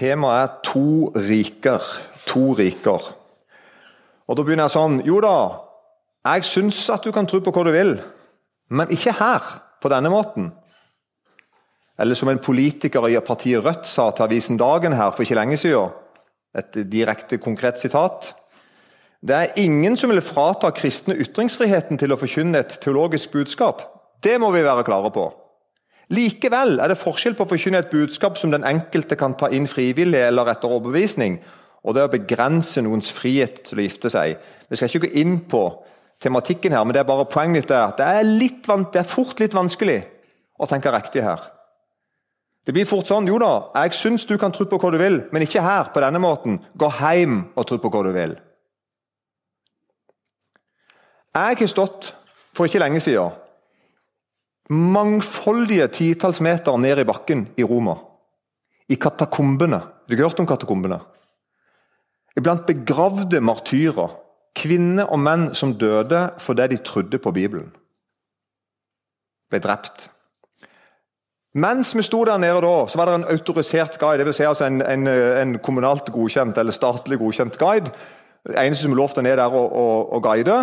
Temaet er to riker. To riker. Og Da begynner jeg sånn Jo da, jeg syns at du kan tro på hva du vil, men ikke her, på denne måten. Eller som en politiker i partiet Rødt sa til avisen Dagen her for ikke lenge siden. Et direkte, konkret sitat. Det er ingen som vil frata kristne ytringsfriheten til å forkynne et teologisk budskap. Det må vi være klare på. Likevel er det forskjell på å forkynne et budskap som den enkelte kan ta inn frivillig eller etter overbevisning, og det å begrense noens frihet til å gifte seg. Vi skal ikke gå inn på tematikken her, men det er bare poenget mitt er at det er, litt, det er fort litt vanskelig å tenke riktig her. Det blir fort sånn Jo da, jeg syns du kan tro på hva du vil, men ikke her, på denne måten. Gå hjem og tro på hva du vil. Jeg har stått for ikke lenge siden mangfoldige titalls meter ned i bakken i Roma. I katakombene. Du har hørt om katakombene? Iblant begravde martyrer. Kvinner og menn som døde fordi de trodde på Bibelen. Ble drept. Mens vi sto der nede da, så var det en autorisert guide, dvs. Si altså en, en, en, kommunalt godkjent eller statlig godkjent guide. Det eneste som lov til ned der og guide.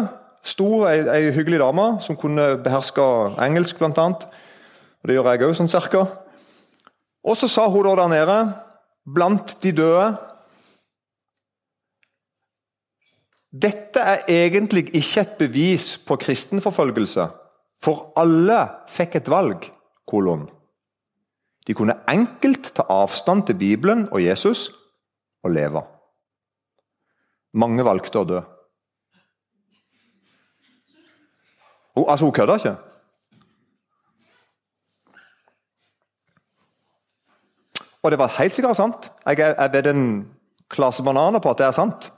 Sto ei, ei, hyggelig dame som kunne beherske engelsk, blant annet. Og Det gjør jeg òg, sånn cirka. Og så sa hun da der nede, blant de døde Dette er egentlig ikke et bevis på kristenforfølgelse, for alle fikk et valg. kolon. De kunne enkelt ta avstand til Bibelen og Jesus og leve. Mange valgte å dø. Hun, altså, hun kødder ikke. Og det var helt sikkert sant. Jeg er ved en klasse bananer på at det er sant.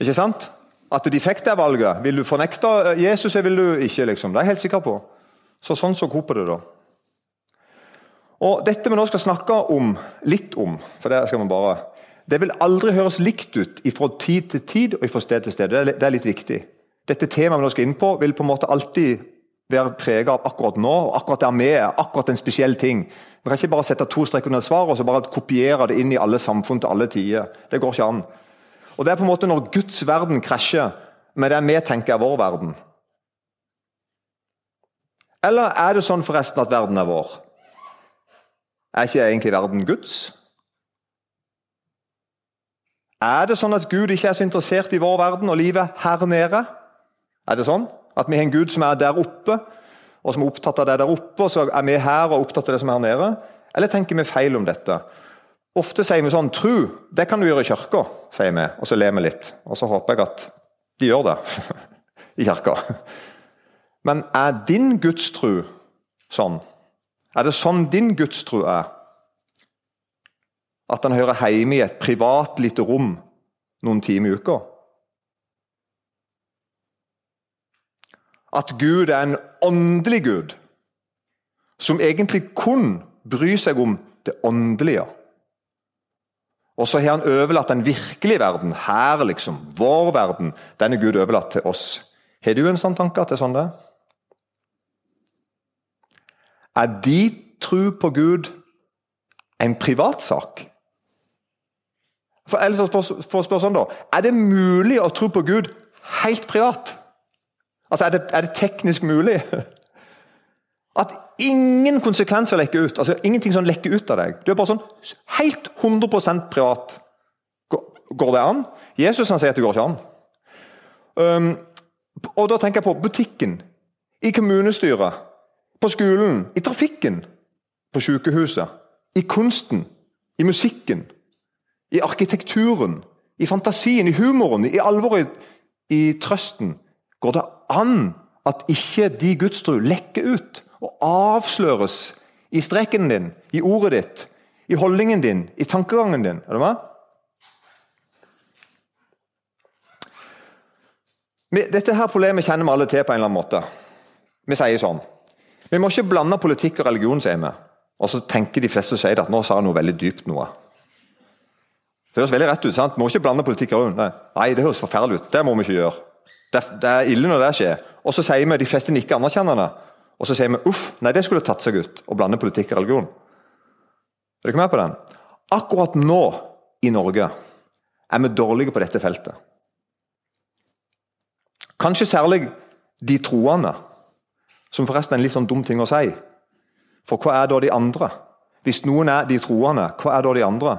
Ikke sant? At de fikk det valget. Vil du fornekte Jesus, eller vil du ikke? liksom. Det er jeg helt sikker på. Så Sånn så hun det, da. Og Dette vi nå skal snakke om, litt om, for det skal vi bare Det vil aldri høres likt ut fra tid til tid og fra sted til sted. Det er litt viktig dette temaet vi nå skal inn på, vil på en måte alltid være prega av akkurat nå, og akkurat der vi er, akkurat en spesiell ting. Vi kan ikke bare sette to streker under svaret og så bare kopiere det inn i alle samfunn til alle tider. Det går ikke an. Og Det er på en måte når Guds verden krasjer med det vi tenker er vår verden. Eller er det sånn forresten at verden er vår? Er ikke egentlig verden Guds? Er det sånn at Gud ikke er så interessert i vår verden og livet her nede? Er det sånn? At vi har en Gud som er der oppe, og som er opptatt av det der oppe, og så er vi her og opptatt av det som er her nede? Eller tenker vi feil om dette? Ofte sier vi sånn Tru, det kan du gjøre i kirka, sier vi, og så ler vi litt. Og så håper jeg at de gjør det i kirka. Men er din gudstru sånn? Er det sånn din gudstru er? At den hører hjemme i et privat, lite rom noen timer i uka? At Gud er en åndelig Gud, som egentlig kun bryr seg om det åndelige. Og så har han overlatt den virkelige verden, her liksom, vår verden, den er Gud overlatt til oss. Har du en sånn tanke at det er sånn det er? Er de tro på Gud en privatsak? For, for å spørre sånn da, Er det mulig å tro på Gud helt privat? Altså, er det, er det teknisk mulig? At ingen konsekvenser lekker ut. altså Ingenting som lekker ut av deg. Du er bare sånn helt 100% privat. Går det an? Jesus han sier at det går ikke an. Um, og Da tenker jeg på butikken, i kommunestyret, på skolen, i trafikken, på sykehuset, i kunsten, i musikken, i arkitekturen, i fantasien, i humoren, i alvoret, i trøsten. Går det an at ikke de gudstro lekker ut og avsløres i streken din, i ordet ditt, i holdningen din, i tankegangen din? Er du med? Dette her problemet kjenner vi alle til på en eller annen måte. Vi sier sånn Vi må ikke blande politikk og religion, sier vi. Og så tenker de fleste som sier det, at nå sa han noe veldig dypt noe. Det høres veldig rett ut. sant? Vi må ikke blande politikk og religion. Nei, det høres forferdelig ut. Det må vi ikke gjøre. Det, det er ille når det skjer. Og så sier vi de fleste nikker anerkjennende. Og så sier vi uff, nei, det skulle tatt seg ut å blande politikk og religion. Er du ikke med på den? akkurat nå i Norge er vi dårlige på dette feltet. Kanskje særlig de troende, som forresten er en litt sånn dum ting å si. For hva er da de andre? Hvis noen er de troende, hva er da de andre?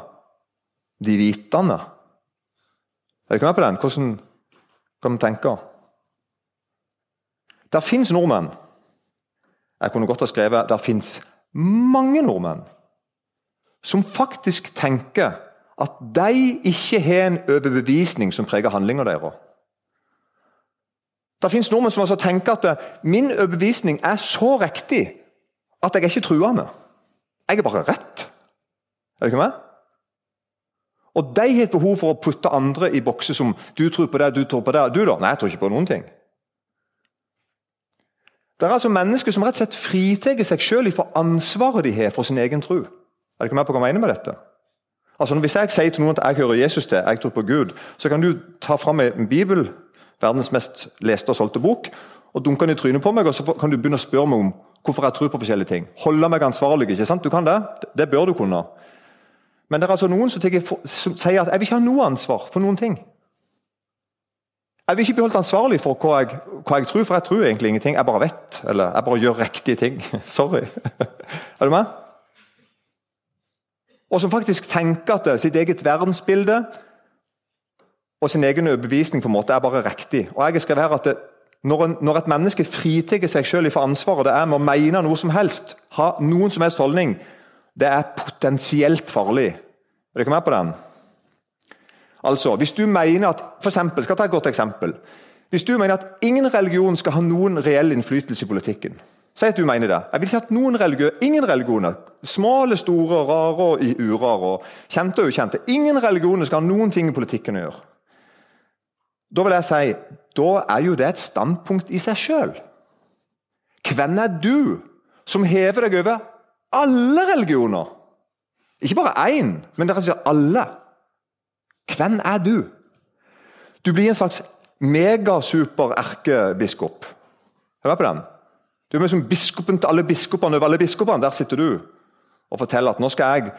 De vitende. Er dere med på den? Hvordan kan vi tenke? Der fins nordmenn. Jeg kunne godt ha skrevet der fins mange nordmenn som faktisk tenker at de ikke har en overbevisning som preger handlinga deres. Det fins nordmenn som altså tenker at min overbevisning er så riktig at jeg er ikke truende. Jeg er bare rett. Er det ikke med? Og de har et behov for å putte andre i bokser som du tror på det, du tror på det. Du, da? Nei, jeg tror ikke på noen ting. Det er altså mennesker som rett og slett fritar seg selv for ansvaret de har for sin egen tro. Er dere med på hva jeg mener med dette? Altså, Hvis jeg sier til noen at jeg hører Jesus til, jeg tror på Gud, så kan du ta fram en bibel, verdens mest leste og solgte bok, og dunke den i trynet på meg, og så kan du begynne å spørre meg om hvorfor jeg tror på forskjellige ting. Holde meg ansvarlig. ikke sant? Du kan det. Det bør du kunne. Men det er altså noen som, sier at jeg vil ikke ha noe ansvar for noen ting. Jeg vil ikke bli holdt ansvarlig for hva jeg, hva jeg, tror, for jeg tror egentlig ingenting. Jeg bare vet, eller jeg bare gjør riktige ting. Sorry. er du med? Og som faktisk tenker at sitt eget verdensbilde og sin egen overbevisning er bare riktig. Og jeg har skrevet her at det, når, en, når, et menneske fritar seg selv for ansvaret det er med å mene noe som helst, ha noen som helst holdning, det er potensielt farlig. Er dere med på den? Altså, Hvis du mener at for eksempel, skal jeg ta et godt eksempel. Hvis du mener at ingen religion skal ha noen reell innflytelse i politikken Si at du mener det. Jeg vil ikke at noen religion, ingen religioner. Små eller store, rare og urare. Kjente og ukjente. Ingen religioner skal ha noen ting i politikken å gjøre. Da vil jeg si da er jo det et standpunkt i seg sjøl. Hvem er du som hever deg over alle religioner? Ikke bare én, men dere sier alle. Hvem er du? Du blir en slags megasuper-erkebiskop. Hør på den. Du er som biskopen til alle biskopene over alle biskopene. Der sitter du og forteller at nå skal jeg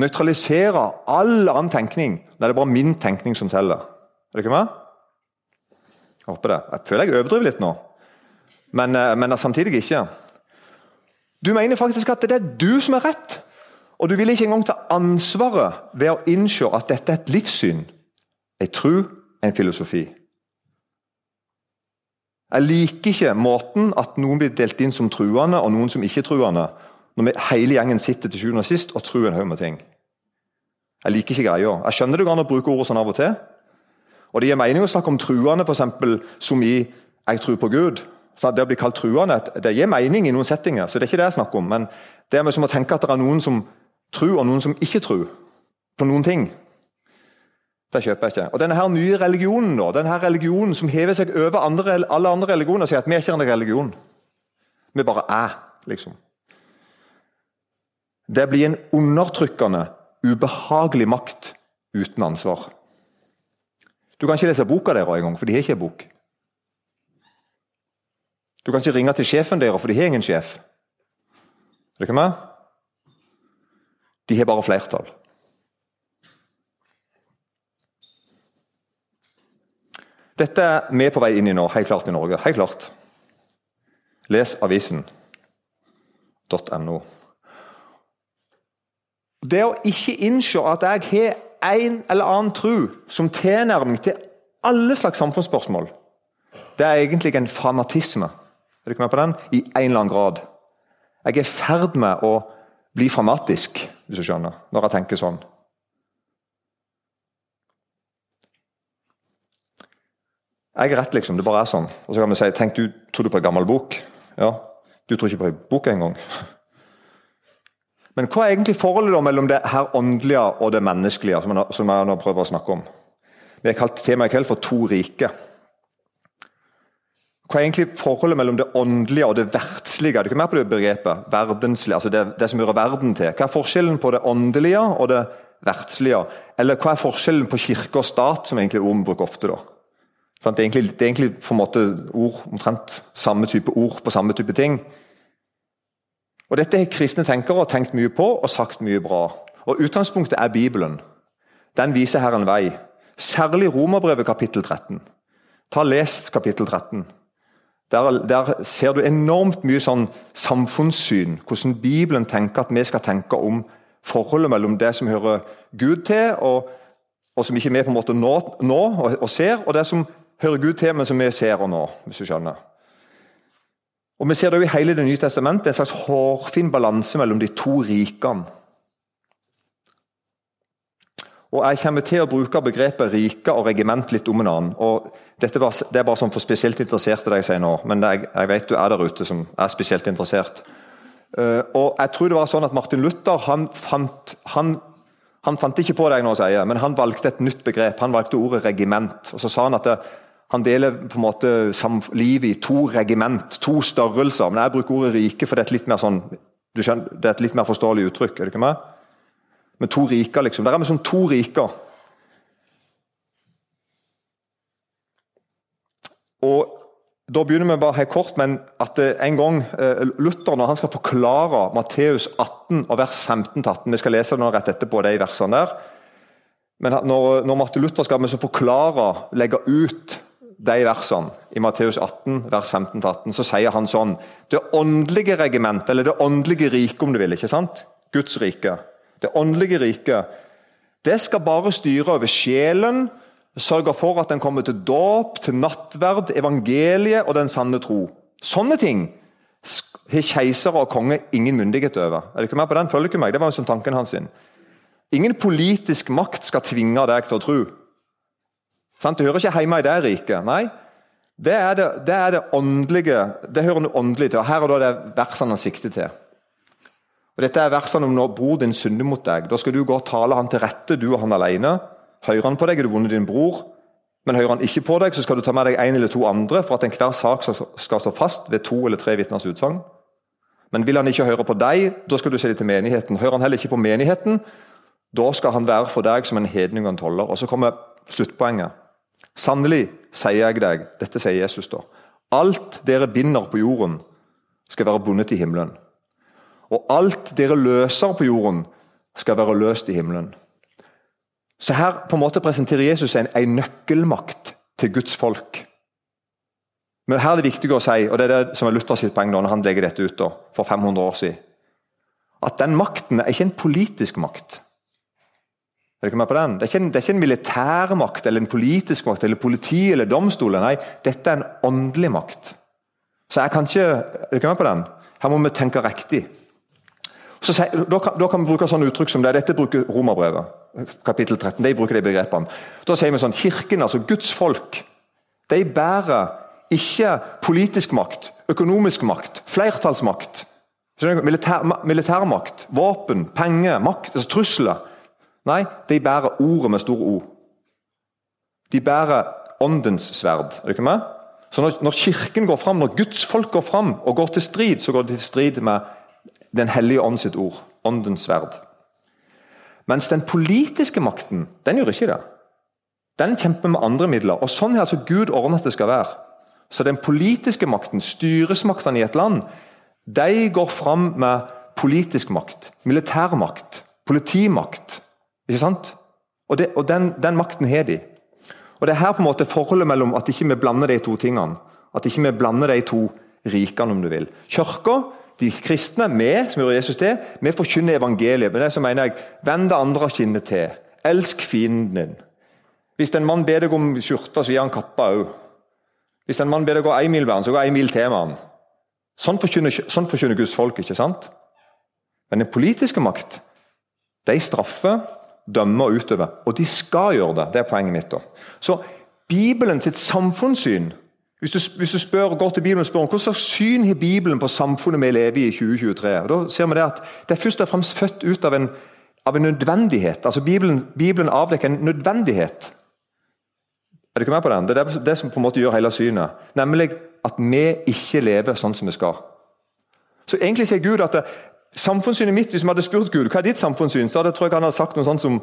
nøytralisere all annen tenkning. Det er bare min tenkning som teller. Er du ikke med? Jeg håper det. Jeg føler jeg overdriver litt nå, men, eh, men samtidig ikke. Du mener faktisk at det er du som er rett, og du vil ikke engang ta ansvaret ved å innse at dette er et livssyn, en tro, en filosofi. Jeg liker ikke måten at noen blir delt inn som truende og noen som ikke-truende, når vi hele gjengen sitter til sjuende og sist og tror en haug med ting. Jeg liker ikke greia. Jeg skjønner det går an å bruke ordet sånn av og til, og Det gir mening å snakke om truende, f.eks. som i 'jeg tror på Gud'. Så det å bli kalt truende det gir mening i noen settinger, så det er ikke det jeg snakker om. Men det er som å tenke at det er noen som tror, og noen som ikke tror på noen ting. Det kjøper jeg ikke. Og denne her nye religionen da, denne her religionen som hever seg over andre, alle andre religioner, sier at vi er ikke en religion. Vi bare er, liksom. Det blir en undertrykkende, ubehagelig makt uten ansvar. Du kan ikke lese boka deres engang, for de har ikke en bok. Du kan ikke ringe til sjefen deres, for de har ingen sjef. Er dere med? De har bare flertall. Dette er vi på vei inn i nå, helt klart i Norge. Helt klart. Les avisen.no. Det å ikke innse at jeg har en eller annen tro som tilnærming til alle slags samfunnsspørsmål, det er egentlig en fanatisme. Er ikke med på den? I en eller annen grad. Jeg er i ferd med å bli fanatisk, hvis du skjønner, når jeg tenker sånn. Jeg er rett, liksom. Det bare er sånn. Og så kan vi si Tenk, du tror du på en gammel bok? Ja. Du tror ikke på en bok engang. Men hva er egentlig forholdet mellom det her åndelige og det menneskelige? som jeg nå prøver å snakke om? Vi har kalt temaet i kveld for to rike. Hva er egentlig forholdet mellom det åndelige og det verdslige? Er du ikke mer på det begrepet? Verdenslige, altså det, det som gjør verden til. Hva er forskjellen på det åndelige og det verdslige? Eller hva er forskjellen på kirke og stat, som egentlig ord bruker ofte? da? Det er egentlig, det er egentlig på en måte ord, omtrent samme type ord på samme type ting. Og Dette har kristne tenkere tenkt mye på og sagt mye bra. Og Utgangspunktet er Bibelen. Den viser her en vei. Særlig Romerbrevet kapittel 13. Ta Les kapittel 13. Der, der, ser du enormt mye sånn samfunnssyn. Hvordan Bibelen tenker at vi skal tenke om forholdet mellom det som hører Gud til, og, og som ikke vi på en måte nå, nå og, og, ser, og det som hører Gud til, men som vi ser og nå. hvis du skjønner. Og Vi ser det jo i hele Det nye testamentet, en slags hårfin balanse mellom de to rikene. Og Jeg kommer til å bruke begrepet rike og regiment litt om en annen. og var, Det er bare sånn for spesielt interesserte, det jeg sier nå, men jeg, jeg, vet du er der ute som er spesielt interessert. Uh, og jeg tror det var sånn at Martin Luther han fant, han, han fant ikke på det jeg nå sier, men han valgte et nytt begrep. Han valgte ordet regiment. og Så sa han at det, han deler på en måte livet i to regiment, to størrelser. Men jeg bruker ordet rike, for det er et litt mer sånn, skjønner, det er et litt mer forståelig uttrykk. er det ikke med? Med to riker, liksom. Der er vi som to riker. Og da begynner vi bare helt kort, men at en gang eh, Luther, når han skal forklare Matteus 18 og vers 15-18 Vi skal lese det nå rett etterpå, de versene der. Men når, når Martin Luther skal vi forklare, legge ut de versene i Matteus 18, vers 15-18, så sier han sånn Det åndelige regimentet, eller det åndelige riket, om du vil. ikke sant? Guds rike. Det åndelige riket. Det skal bare styre over sjelen, sørge for at den kommer til dåp, til nattverd, evangeliet og den sanne tro. Sånne ting har keisere og konge ingen myndighet over. Er du ikke med på den? Følger ikke meg? Det var jo sånn tanken hans. sin. Ingen politisk makt skal tvinge deg til å tro. Sånn, Det hører ikke hjemme i det riket. Nei, det er det, det, er det åndelige. Det hører noe åndelig til. Her er det versene han sikter til. Og Dette er versene om når bror din synder mot deg. Da skal du gå og tale han til rette, du og han alene. Hører han på deg, er du vunnet din bror. Men hører han ikke på deg, så skal du ta med deg en eller to andre for at enhver sak skal stå fast ved to eller tre vitners utsagn. Men vil han ikke høre på deg, da skal du se det til menigheten. Hører han heller ikke på menigheten, da skal han være for deg som en hedning og en toller. Og Så kommer sluttpoenget. Sannelig sier jeg deg, dette sier Jesus da, alt dere binder på jorden, skal være bundet i himmelen. Og alt dere løser på jorden, skal være løst i himmelen. Så her på en måte presenterer Jesus en, en nøkkelmakt til Guds folk. Men her er det viktig å si, og det er det som er Luther sitt poeng når han legger dette ut da, for 500 år siden, at den makten er ikke en politisk makt. Er dere med på den? Det er, ikke en, det er ikke en militærmakt eller en politisk makt eller politi eller domstoler. Nei, dette er en åndelig makt. Så jeg kan ikke Er dere med på den? Her må vi tenke riktig. Så, da, kan, da, kan, vi bruke sånne uttrykk som det. Dette bruker Romerbrevet, kapittel 13. De bruker de begrepene. Da sier vi sånn Kirken, altså Guds folk, de bærer ikke politisk makt, økonomisk makt, flertallsmakt. Militær, militærmakt, våpen, penger, makt, altså trusler. Nei, de bærer ordet med store O. De bærer åndens sverd. Er det ikke med? Så når, når, Kirken går fram, når Guds folk går fram og går til strid, så går de til strid med Den hellige ånd sitt ord. Åndens sverd. Mens den politiske makten, den gjør ikke det. Den kjemper med andre midler. og Sånn er altså Gud ordnet det skal være. Så den politiske makten, styresmaktene i et land, de går fram med politisk makt, militærmakt, politimakt, ikke sant? Og, det, og den, den, makten har de. Og Det er her på en måte forholdet mellom at ikke vi blander de to tingene. At ikke vi blander de to rikene, om du vil. Kirka, de kristne, vi som gjør Jesus til, vi forkynner evangeliet. Men det så mener jeg, Vend det andre kinnet til. Elsk fienden din. Hvis en mann ber deg om skjorte, så gir han kappa òg. Hvis en mann ber deg gå én mil han, så går én mil til med han. Sånn forkynner, sånn forkynner Guds folk, ikke sant? Men den politiske makt, de straffer dømmer og utøver. Og de skal gjøre det. Det er poenget mitt. da. Så Bibelen sitt samfunnssyn hvis du, hvis du spør, går til Bibelen og spør om slags syn har Bibelen på samfunnet vi lever i i 2023, da ser vi det at det er først og fremst født ut av en, av en nødvendighet. Altså Bibelen, Bibelen avdekker en nødvendighet. Er du ikke med på den? Det er det som på en måte gjør hele synet. Nemlig at vi ikke lever sånn som vi skal. Så egentlig sier Gud at det, Samfunnssynet mitt, Hvis vi hadde spurt Gud hva er ditt samfunnssyn, så hadde, tror jeg han hadde sagt noe sånt som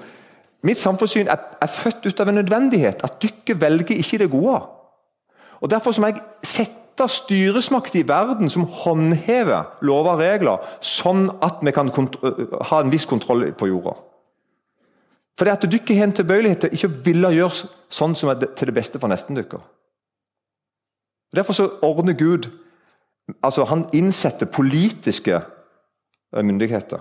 Mitt samfunnssyn er, er født ut av en nødvendighet. At dere velger ikke det gode. Og Derfor må jeg sette styresmakt i verden som håndhever lover og regler, sånn at vi kan ha en viss kontroll på jorda. For det at dere har en tilbøyelighet til ikke å ville gjøre sånn som er til det beste for nesten dere. Derfor så ordner Gud altså Han innsetter politiske myndigheter.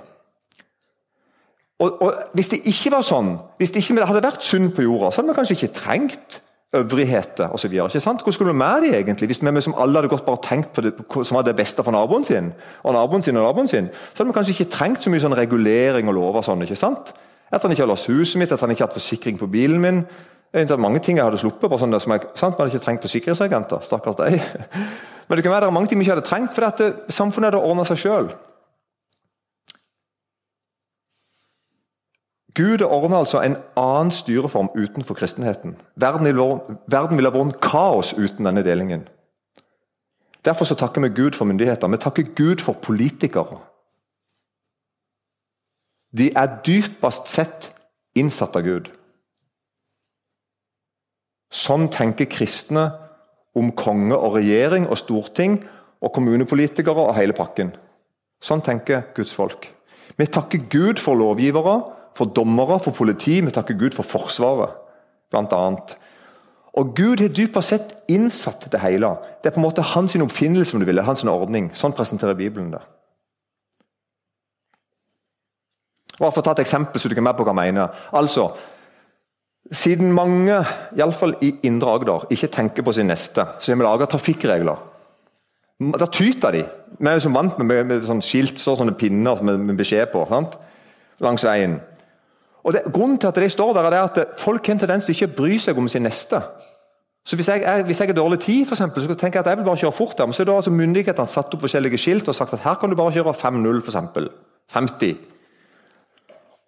Og, og, Hvis det ikke var sånn, hvis det ikke hadde vært synd på jorda, så hadde vi kanskje ikke trengt øvrigheter osv. Hvor skulle vi med de egentlig? Hvis vi som alle hadde gått bare tenkt på det som var det beste for naboen sin, og naboen sin og naboen sin, så hadde vi kanskje ikke trengt så mye sånn regulering og lover. sånn, ikke sant? At han ikke har låst huset mitt, at han ikke har hatt forsikring på bilen min. Det er mange ting jeg hadde sluppet på. sånn som jeg, sant? Man hadde ikke trengt forsikringsagenter. Stakkars deg. Men det kan være det er mange ting vi ikke hadde trengt, for at samfunnet hadde ordna seg sjøl. Gud ordner altså en annen styreform utenfor kristenheten. Verden ville vært kaos uten denne delingen. Derfor så takker vi Gud for myndigheter. Vi takker Gud for politikere. De er dypest sett innsatt av Gud. Sånn tenker kristne om konge og regjering og storting og kommunepolitikere og hele pakken. Sånn tenker Guds folk. Vi takker Gud for lovgivere for dommere, for politi, vi takker Gud for Forsvaret, bl.a. Og Gud har dypest sett innsatt det hele. Det er på en måte hans oppfinnelse, om du vil, hans ordning. Sånn presenterer Bibelen det. Bare For å ta et eksempel, så du kan med på hva jeg mener. Altså, Siden mange, iallfall i Indre Agder, ikke tenker på sin neste, så har vi laga trafikkregler. Da tyter de. Vi er jo som vant med, med, med sånn skilt, så sånne pinner med, med beskjed på sant? langs veien. Og det, Grunnen til at de står der, er at folk har en tendens til ikke å bry seg om sin neste. Så Hvis jeg, jeg, hvis jeg har dårlig tid, for eksempel, så tenker jeg at jeg vil bare kjøre fort. der, men så det altså Myndighetene satt opp forskjellige skilt og sagt at her kan du bare kjøre 5-0, f.eks. 50.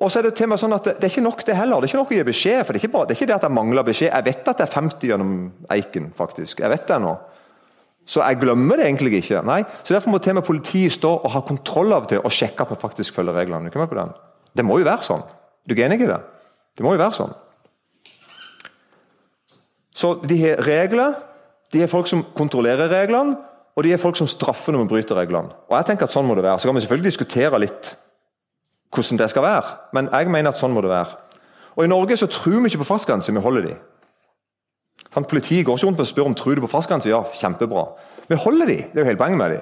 Og så er Det til meg sånn at det, det, er ikke nok det heller. Det er ikke nok å gi beskjed. for Det er ikke, bare, det, er ikke det at jeg mangler beskjed. Jeg vet at det er 50 gjennom Eiken, faktisk. Jeg vet det nå. Så jeg glemmer det egentlig ikke. Nei, så Derfor må til og med politiet stå og ha kontroll av det og sjekke at vi faktisk følger reglene. Det må jo være sånn. Er du enig i det? Det må jo være sånn. Så de har regler, de har folk som kontrollerer reglene, og de har folk som straffer når vi bryter reglene. Og jeg tenker at sånn må det være. Så kan vi selvfølgelig diskutere litt hvordan det skal være, men jeg mener at sånn må det være. Og I Norge så tror vi ikke på fartsgrense, vi holder de. Sånn, politiet går ikke rundt og spør om tror du på fartsgrense. Ja, kjempebra. Vi holder de. Det er jo hele poenget med de.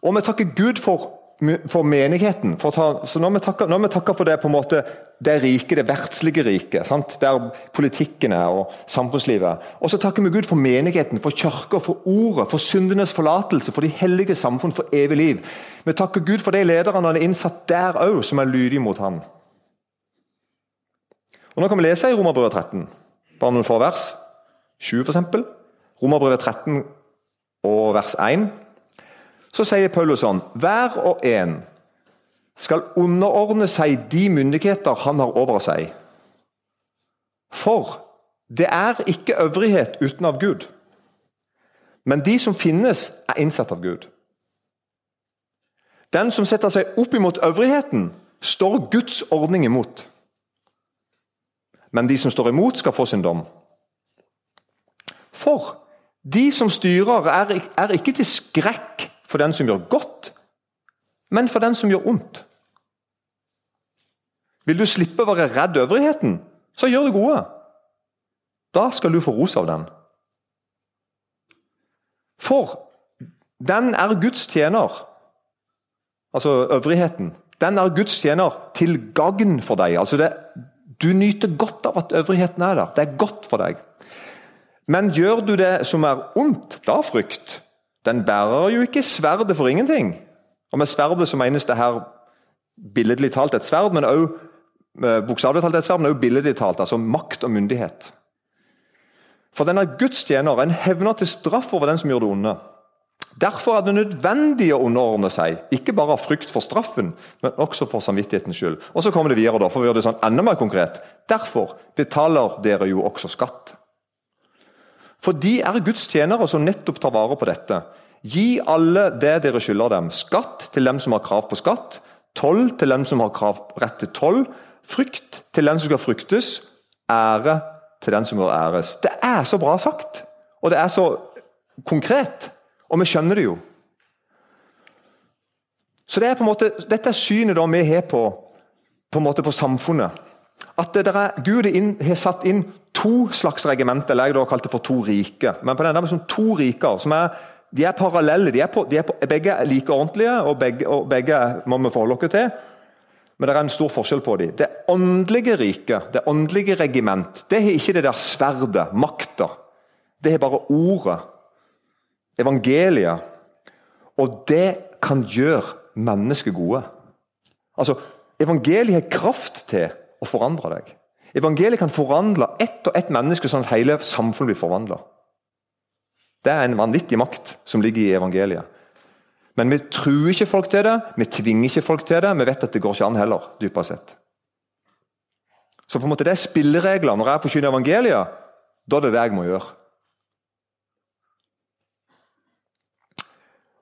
Og vi takker Gud for for menigheten. For ta, så når vi, takker, vi, takker, for det på en måte, det rike, det verdslige riket, der politikken er og samfunnslivet. Og så takker vi Gud for menigheten, for kirka, for ordet, for syndenes forlatelse, for de hellige samfunn, for evig liv. Vi takker Gud for de lederne han er innsatt der òg, som er lydige mot han. Og Nå kan vi lese i Romerbrevet 13, bare noen få vers. 7 f.eks. Romerbrevet 13 og vers 1. Så sier Paulus sånn Hver og en skal underordne seg de myndigheter han har over seg. For det er ikke øvrighet uten av Gud. Men de som finnes, er innsatt av Gud. Den som setter seg opp imot øvrigheten, står Guds ordning imot. Men de som står imot, skal få sin dom. For de som styrer, er, ikke til skrekk for den som gjør godt, men for den som gjør ondt. Vil du slippe å være redd øvrigheten, så gjør det gode. Da skal du få ros av den. For den er Guds tjener, altså øvrigheten. Den er Guds tjener til gagn for deg. Altså det, du nyter godt av at øvrigheten er der. Det er godt for deg. Men gjør du det som er ondt, da frykt. Den bærer jo ikke sverdet for ingenting. Og Med sverdet så menes det her billedlig talt et sverd, men òg eh, bokstavelig talt et sverd, men òg billedlig talt, altså makt og myndighet. For den er Guds tjener, en hevner til straff over den som gjør det onde. Derfor er det nødvendig å underordne seg, ikke bare av frykt for straffen, men også for samvittighetens skyld. Og Så kommer det videre, da, for å gjøre det sånn enda mer konkret. Derfor betaler dere jo også skatt. For de er Guds tjenere som nettopp tar vare på dette. Gi alle det dere skylder dem. Skatt til dem som har krav på skatt. Toll til dem som har krav rett til toll. Frykt til den som skal fryktes. Ære til den som bør æres. Det er så bra sagt, og det er så konkret. Og vi skjønner det jo. Så det er på en måte, Dette er synet vi har på på på samfunnet. At Gud har satt inn to slags regimenter, eller jeg da kalt det for to rike. Men på den der med sånn to riker som er de er parallelle. De er på, de er på, begge er like ordentlige, og begge, og begge må vi forholde oss til. Men det er en stor forskjell på dem. Det åndelige riket, det åndelige regiment, det har ikke det der sverdet, makta. Det har bare ordet. Evangeliet. Og det kan gjøre mennesket gode. Altså, Evangeliet har kraft til å forandre deg. Evangeliet kan forvandle ett og ett menneske sånn at hele samfunnet blir forvandla. Det er en vanvittig makt som ligger i evangeliet. Men vi truer ikke folk til det, vi tvinger ikke folk til det. Vi vet at det går ikke an heller, dypere sett. Så på en måte det er spilleregler. Når jeg forkynner evangeliet, da er det det jeg må gjøre.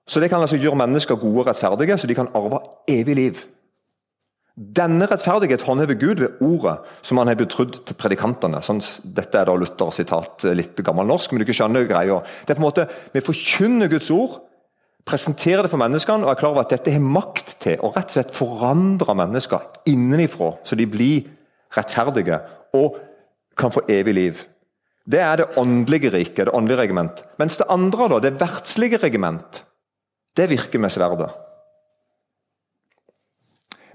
Så Det kan altså gjøre mennesker gode og rettferdige, så de kan arve evig liv. Denne rettferdighet håndhever Gud ved ordet som han har betrodd til predikantene. Sånn, dette er da Luther sitat litt gammel norsk, men du ikke skjønner greia. Det er på en måte, Vi forkynner Guds ord, presenterer det for menneskene og er klar over at dette har makt til å rett og slett forandre mennesker innenifra, så de blir rettferdige og kan få evig liv. Det er det åndelige riket, det åndelige regiment. Mens det andre, da, det verdslige regiment, det virker med sverdet.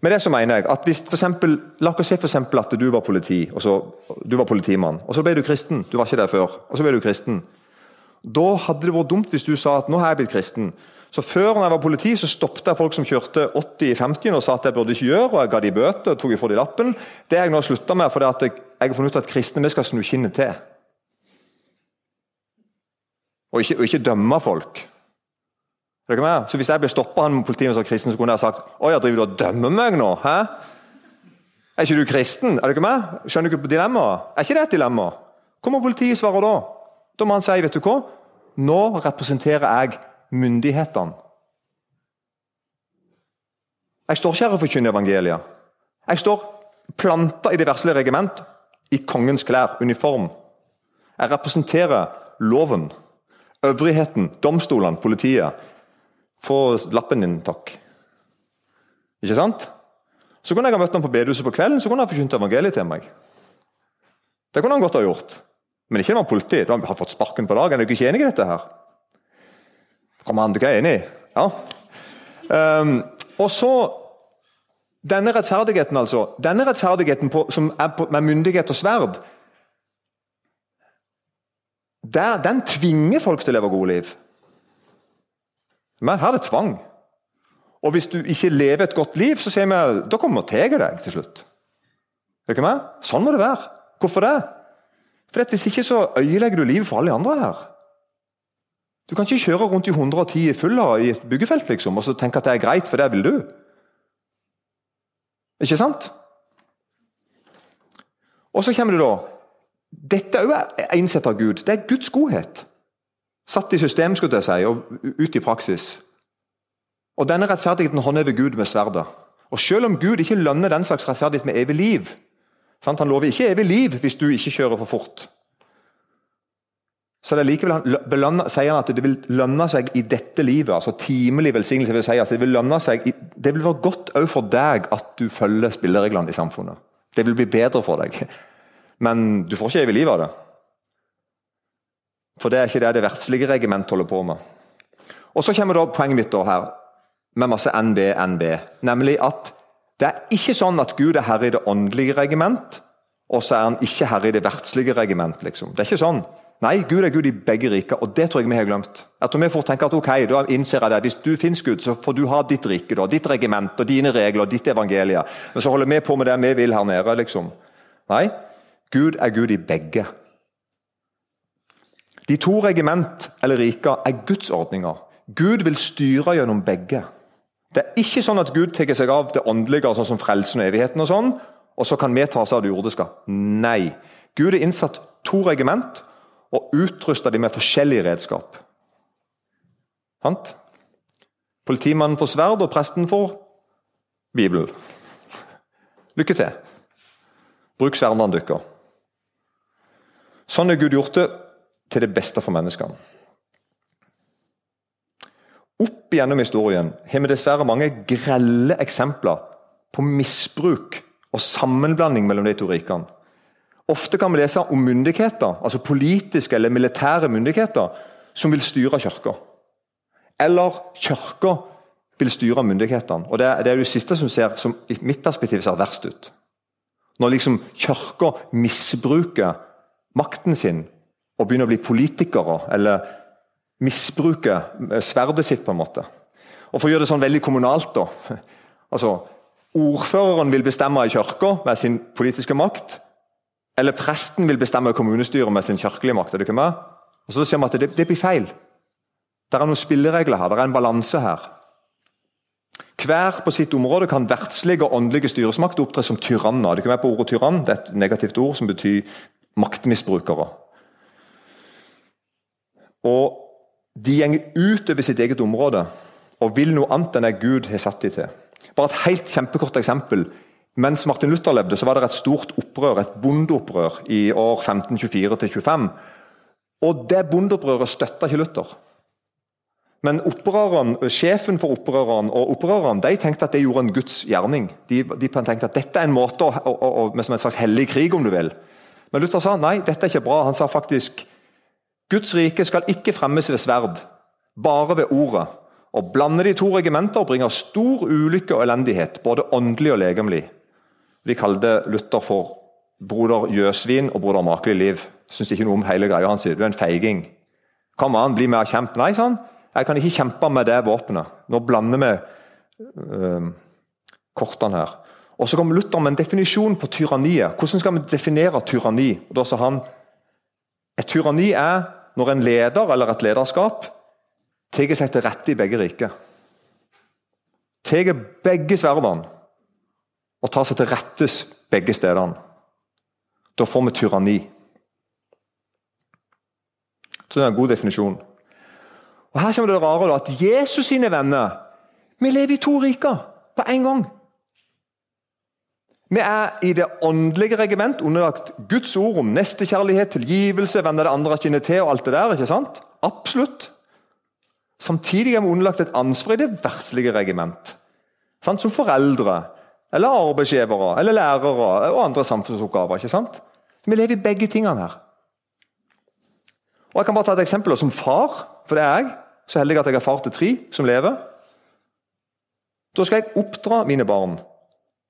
Med det så mener jeg at hvis for eksempel, La oss si for at du var politi, og så, du var politimann, og så ble du kristen. Du var ikke der før. og så ble du kristen. Da hadde det vært dumt hvis du sa at nå har jeg blitt kristen. Så Før når jeg var politi, så stoppet jeg folk som kjørte 80 i 50 og sa at jeg burde ikke gjøre, og jeg ga de bøter og tok ifra de lappen. Det har jeg nå slutta med, at jeg, jeg har funnet ut at kristne vi skal snu kinnet til. Og ikke, og ikke dømme folk. Så Hvis jeg ble stoppa av politiet som kristen, så kunne jeg sagt Å ja, driver du og dømmer meg nå? Hæ? Er ikke du kristen? Er du ikke med? Skjønner du ikke dilemmaet? Er ikke det et dilemma? Må politiet svare da? Da må han si vet du hva? Nå representerer jeg myndighetene. Jeg står ikke her og forkynner evangeliet. Jeg står planta i det verslige regiment, i kongens klær, uniform. Jeg representerer loven, øvrigheten, domstolene, politiet. Få lappen din, takk. Ikke sant? Så kunne jeg ha møtt ham på bedehuset på kvelden så kunne han forkynt evangeliet til meg. Det kunne han godt ha gjort. Men ikke når han politi. Da har fått sparken på dagen. Er du ikke enig i dette her? Kom an, du er enig? Ja. Um, og så Denne rettferdigheten, altså. Denne rettferdigheten på, som er på, med myndighet og sverd der, Den tvinger folk til å leve gode liv. Men her er tvang. Og hvis du ikke lever et godt liv, så sier vi da kommer vi og tar deg til slutt. Er med? Sånn må det være. Hvorfor det? For Hvis ikke så øyelegger du livet for alle de andre her. Du kan ikke kjøre rundt i 110 i fulla i et byggefelt liksom, og så tenke at det er greit, for det vil du. Ikke sant? Og så kommer det da Dette er òg innsett av Gud. Det er Guds godhet. Satt i system, skulle jeg si, og ut i praksis. Og Denne rettferdigheten håndhever Gud med sverdet. Og Selv om Gud ikke lønner den slags rettferdighet med evig liv sant? Han lover ikke evig liv hvis du ikke kjører for fort. Så det likevel belønner, sier han at det vil lønne seg i dette livet. altså Timelig velsignelse vil si at det vil lønne seg, det vil være godt òg for deg at du følger spillereglene i samfunnet. Det vil bli bedre for deg. Men du får ikke evig liv av det. For det er ikke det det verdslige regiment holder på med. Og Så kommer da poenget mitt da her, med masse NB, NB. Nemlig at det er ikke sånn at Gud er herre i det åndelige regiment, og så er han ikke herre i det verdslige regiment. liksom. Det er ikke sånn. Nei, Gud er Gud i begge riker, og det tror jeg vi har glemt. Jeg tror vi får tenke at ok, da innser jeg det. Hvis du finnes Gud, så får du ha ditt rike, da, ditt regiment og dine regler og ditt evangelie. Men så holder vi på med det vi vil her nede, liksom. Nei, Gud er Gud i begge de to regiment eller riker er Guds ordninger. Gud vil styre gjennom begge. Det er ikke sånn at Gud tar seg av det åndelige, sånn som frelsen og evigheten, og sånn, og så kan vi ta oss av det jordiske. Nei. Gud har innsatt to regiment og utrusta dem med forskjellige redskap. Sant? Politimannen får sverd, og presten får Bibelen. Lykke til. Bruk sverdene deres. Sånn har Gud gjort det til det beste for menneskene. Opp gjennom historien har vi dessverre mange grelle eksempler på misbruk og sammenblanding mellom de to rikene. Ofte kan vi lese om myndigheter, altså politiske eller militære myndigheter, som vil styre kirka. Eller kirka vil styre myndighetene. Og Det er det, siste som ser, som i mitt perspektiv ser verst ut. Når liksom kirka misbruker makten sin og begynner å bli politikere, eller misbruker sverdet sitt, på en måte. Og For å gjøre det sånn veldig kommunalt da, altså Ordføreren vil bestemme i kirka med sin politiske makt. Eller presten vil bestemme i kommunestyret med sin kirkelige makt. er det ikke med? Og Så sier vi at det, det blir feil. Det er noen spilleregler her, det er en balanse her. Hver på sitt område kan verdslige og åndelige styresmakter opptre som tyranner. Det ikke med på ordet tyrann, det er et negativt ord som betyr maktmisbrukere. Og De går utover sitt eget område og vil noe annet enn det Gud har satt dem til. Bare et helt kjempekort eksempel. Mens Martin Luther levde, så var det et stort opprør, et bondeopprør i år 1524-25. Og Det bondeopprøret støtta ikke Luther. Men sjefen for opprørerne og opprørerne de tenkte at det gjorde en Guds gjerning. De, de tenkte at dette er en måte å, å, å, med som en slags hellig krig, om du vil. Men Luther sa nei, dette er ikke bra. Han sa faktisk Guds rike skal ikke fremmes ved sverd, bare ved ordet. Og blande de to regimenter bringer stor ulykke og elendighet, både åndelig og legemlig. De kalte Luther for broder Jøsvin og broder Makelig liv. Syns ikke noe om hele greia. Han sier du er en feiging. Kom an, bli med og kjemp. Nei, sånn. Jeg kan ikke kjempe med det våpenet. Nå blander vi øh, kortene her. Og Så kommer Luther med en definisjon på tyranniet. Hvordan skal vi definere tyranni? Og da sa han et tyranni er når en leder eller et lederskap tar seg til rette i begge riker. Tar begge sverdene og tar seg til rettes begge stedene. Da får vi tyranni. Så det er en god definisjon. Og Her kommer det rare da, at Jesus sine venner Vi lever i to riker på en gang. Vi er i det åndelige regiment underlagt Guds ord om nestekjærlighet, tilgivelse, venner det andre kjenner til og alt det der. ikke sant? Absolutt. Samtidig er vi underlagt et ansvar i det verdslige regiment. Sant? Som foreldre, eller arbeidsgivere, eller lærere og andre samfunnsoppgaver. ikke sant? Vi lever i begge tingene her. Og Jeg kan bare ta et eksempel som far, for det er jeg. Så heldig at jeg har far til tre som lever. Da skal jeg oppdra mine barn.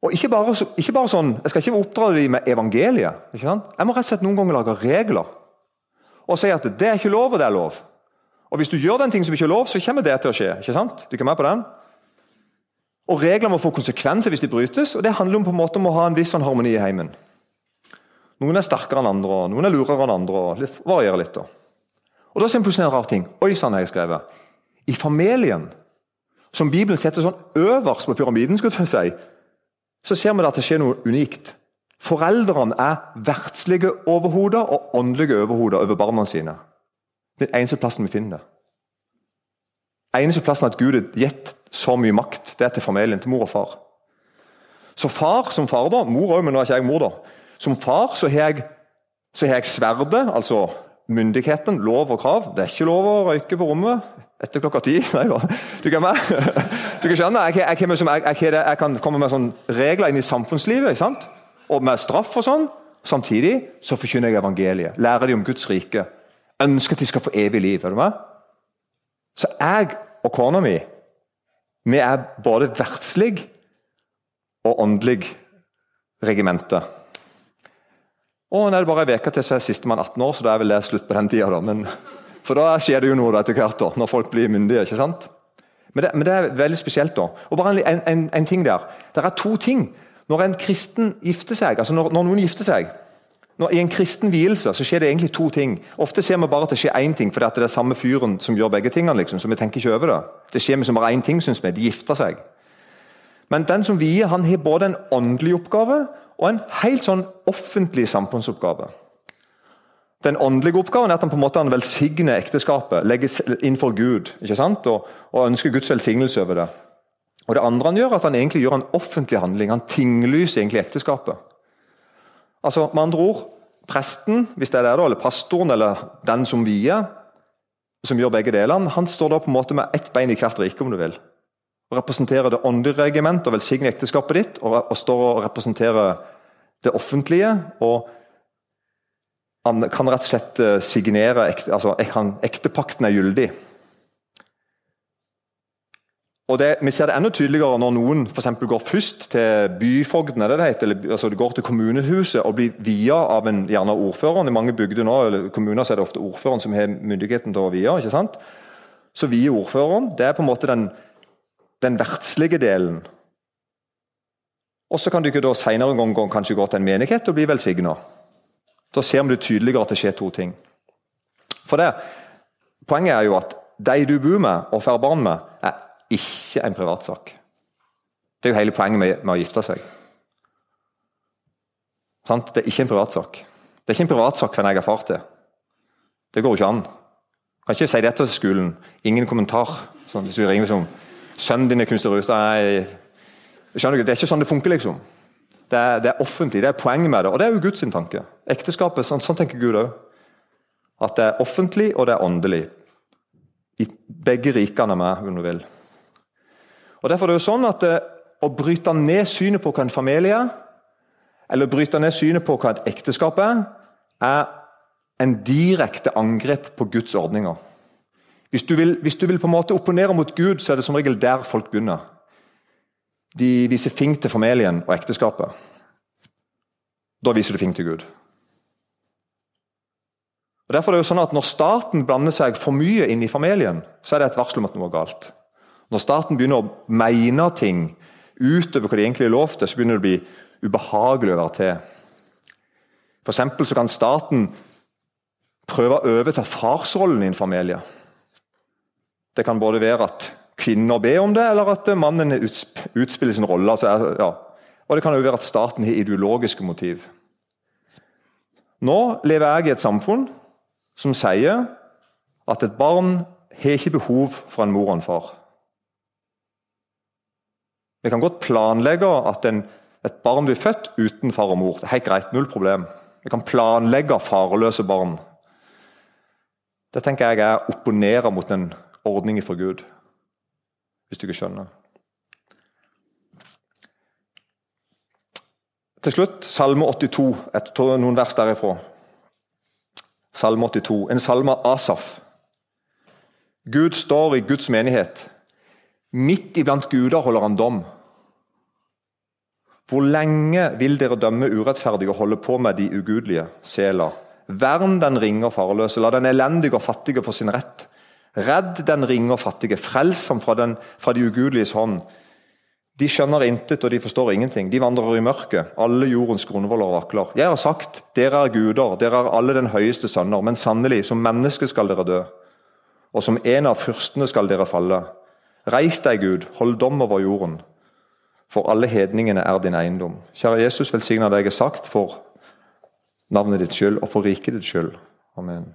Og ikke bare, ikke bare sånn, Jeg skal ikke oppdra dem med evangeliet. ikke sant? Jeg må rett og slett noen ganger lage regler. Og si at det er ikke lov, og det er lov. Og Hvis du gjør den ting som ikke er lov, så kommer det til å skje. ikke sant? Du kan med på den? Og Regler må få konsekvenser hvis de brytes, og det handler om på en måte om å ha en viss sånn harmoni i heimen. Noen er sterkere enn andre, og noen er lurere enn andre. og det varierer litt da. Og Da ser vi plutselig en rar ting. Oi sann, har jeg skrevet. I familien, som Bibelen setter sånn øverst på pyramiden, skulle jeg si, så ser vi at det skjer noe unikt. Foreldrene er verdslige overhoder og åndelige overhoder over barna sine. Den eneste plassen vi finner det. Eneste plassen at Gud har gitt så mye makt, det er til familien, til mor og far. Så far som far, da, mor òg, men nå er ikke jeg mor, da. Som far så har jeg, så har jeg sverdet, altså myndigheten, lov og krav. Det er ikke lov å røyke på rommet etter klokka ti. Nei da. Du kan, du kan skjønne, jeg, jeg, jeg, jeg, kan komme med sånne regler inn i samfunnslivet, sant? og med straff og sånn. Samtidig så forkynner jeg evangeliet. Lærer de om Guds rike ønsker at de skal få evig liv. er du med? Så jeg og kona mi vi er både verdslig og åndelig regimente. Og Nå er det bare ei uke til så er sistemann 18 år, så da er vel det slutt på den tida. Da. Men, for da skjer det jo noe etter hvert, da, når folk blir myndige. ikke sant? Men det, men det, er veldig spesielt. da. Og bare en, en, en ting der. Det er to ting. Når en kristen gifter seg, altså når, når noen gifter seg når, I en kristen vielse så skjer det egentlig to ting. Ofte ser vi bare at det skjer én ting, fordi det er samme fyren som gjør begge tingene. liksom, så vi tenker ikke over Det Det skjer med som bare én ting, syns vi. De gifter seg. Men den som vier, han har både en åndelig oppgave og en helt sånn offentlig samfunnsoppgave. Den åndelige oppgaven er at han på en måte velsigner ekteskapet, legger inn for Gud ikke sant? Og, og ønsker Guds velsignelse over det. Og Det andre han gjør, er at han egentlig gjør en offentlig handling. Han tinglyser egentlig ekteskapet. Altså, Med andre ord, presten, hvis det er det, eller pastoren eller den som vier, som gjør begge delene, han står da på en måte med ett bein i hvert rike, om du vil. og representerer det åndelige regiment og velsigner ekteskapet ditt, og, og står og representerer det offentlige. og han kan rett og slett eh, signere altså Ektepakten er gyldig. Og det, Vi ser det enda tydeligere når noen for går først til byfogden eller det heter, eller altså går til kommunehuset og blir via av en gjerne ordføreren. I mange bygder nå, eller kommuner så er det ofte ordføreren som har myndigheten til å vie. ikke sant? Så vier ordføreren. Det er på en måte den, den verdslige delen. Og Så kan du ikke da senere en gang kanskje gå til en menighet og bli velsigna. Da ser vi tydeligere at det skjer to ting. For det, Poenget er jo at de du bor med og får barn med, er ikke en privatsak. Det er jo hele poenget med, med å gifte seg. Sant? Det er ikke en privatsak. Det er ikke en privatsak hvem jeg er far til. Det går jo ikke an. Jeg kan ikke si dette til skolen. Ingen kommentar. Sånn, hvis du ringer som Sønnen din er kunstnerruta. Skjønner du? Det er ikke sånn det funker, liksom. Det er, det er, offentlig, det er poenget med det. Og det er jo Guds tanke. Ekteskapet, sånn, sånn tenker Gud òg. At det er offentlig, og det er åndelig. I begge rikene med, om du vil. Og Derfor er det jo sånn at det, eh, å bryte ned synet på hva en familie er, eller bryte ned synet på hva et ekteskap er, er en direkte angrep på Guds ordninger. Hvis du, vil, hvis du vil på en måte opponere mot Gud, så er det som regel der folk begynner. De viser fing til familien og ekteskapet. Da viser du fing til Gud. Og Derfor er det jo sånn at Når staten blander seg for mye inn i familien, så er det et varsel om at noe er galt. Når staten begynner å mene ting utover hva de egentlig er lov til, så begynner det å bli ubehagelig å være til. For så kan staten prøve å overta farsrollen i en familie. Det kan både være at kvinner be om det, eller at mannen utspiller sin rolle. Altså, ja. Og det kan jo være at staten har ideologiske motiv. Nå lever jeg i et samfunn som sier at et barn har ikke behov for en mor og en far. Vi kan godt planlegge at en, et barn blir født uten far og mor. Det er helt greit, null problem. Vi kan planlegge farløse barn. Det tenker jeg er å opponere mot en ordning fra Gud hvis du ikke skjønner. Til slutt Salme 82, et, noen vers derifra. Salme 82, en salme av Asaf. Gud står i Guds menighet. Midt iblant guder holder han dom. Hvor lenge vil dere dømme urettferdige og holde på med de ugudelige? Sela. Vern den ringe og farløse, la den elendige og fattige få sin rett. Redd den ringe og fattige, frels ham fra, den, fra de ugudeliges hånd. De skjønner intet, og de forstår ingenting. De vandrer i mørket, alle jordens grunnvoller vakler. Jeg har sagt, dere er guder, dere er alle den høyeste sønner, men sannelig, som menneske skal dere dø. Og som en av fyrstene skal dere falle. Reis deg, Gud, hold dom over jorden. For alle hedningene er din eiendom. Kjære Jesus, velsigna deg jeg sagt for navnet ditt skyld og for riket ditt skyld. Amen.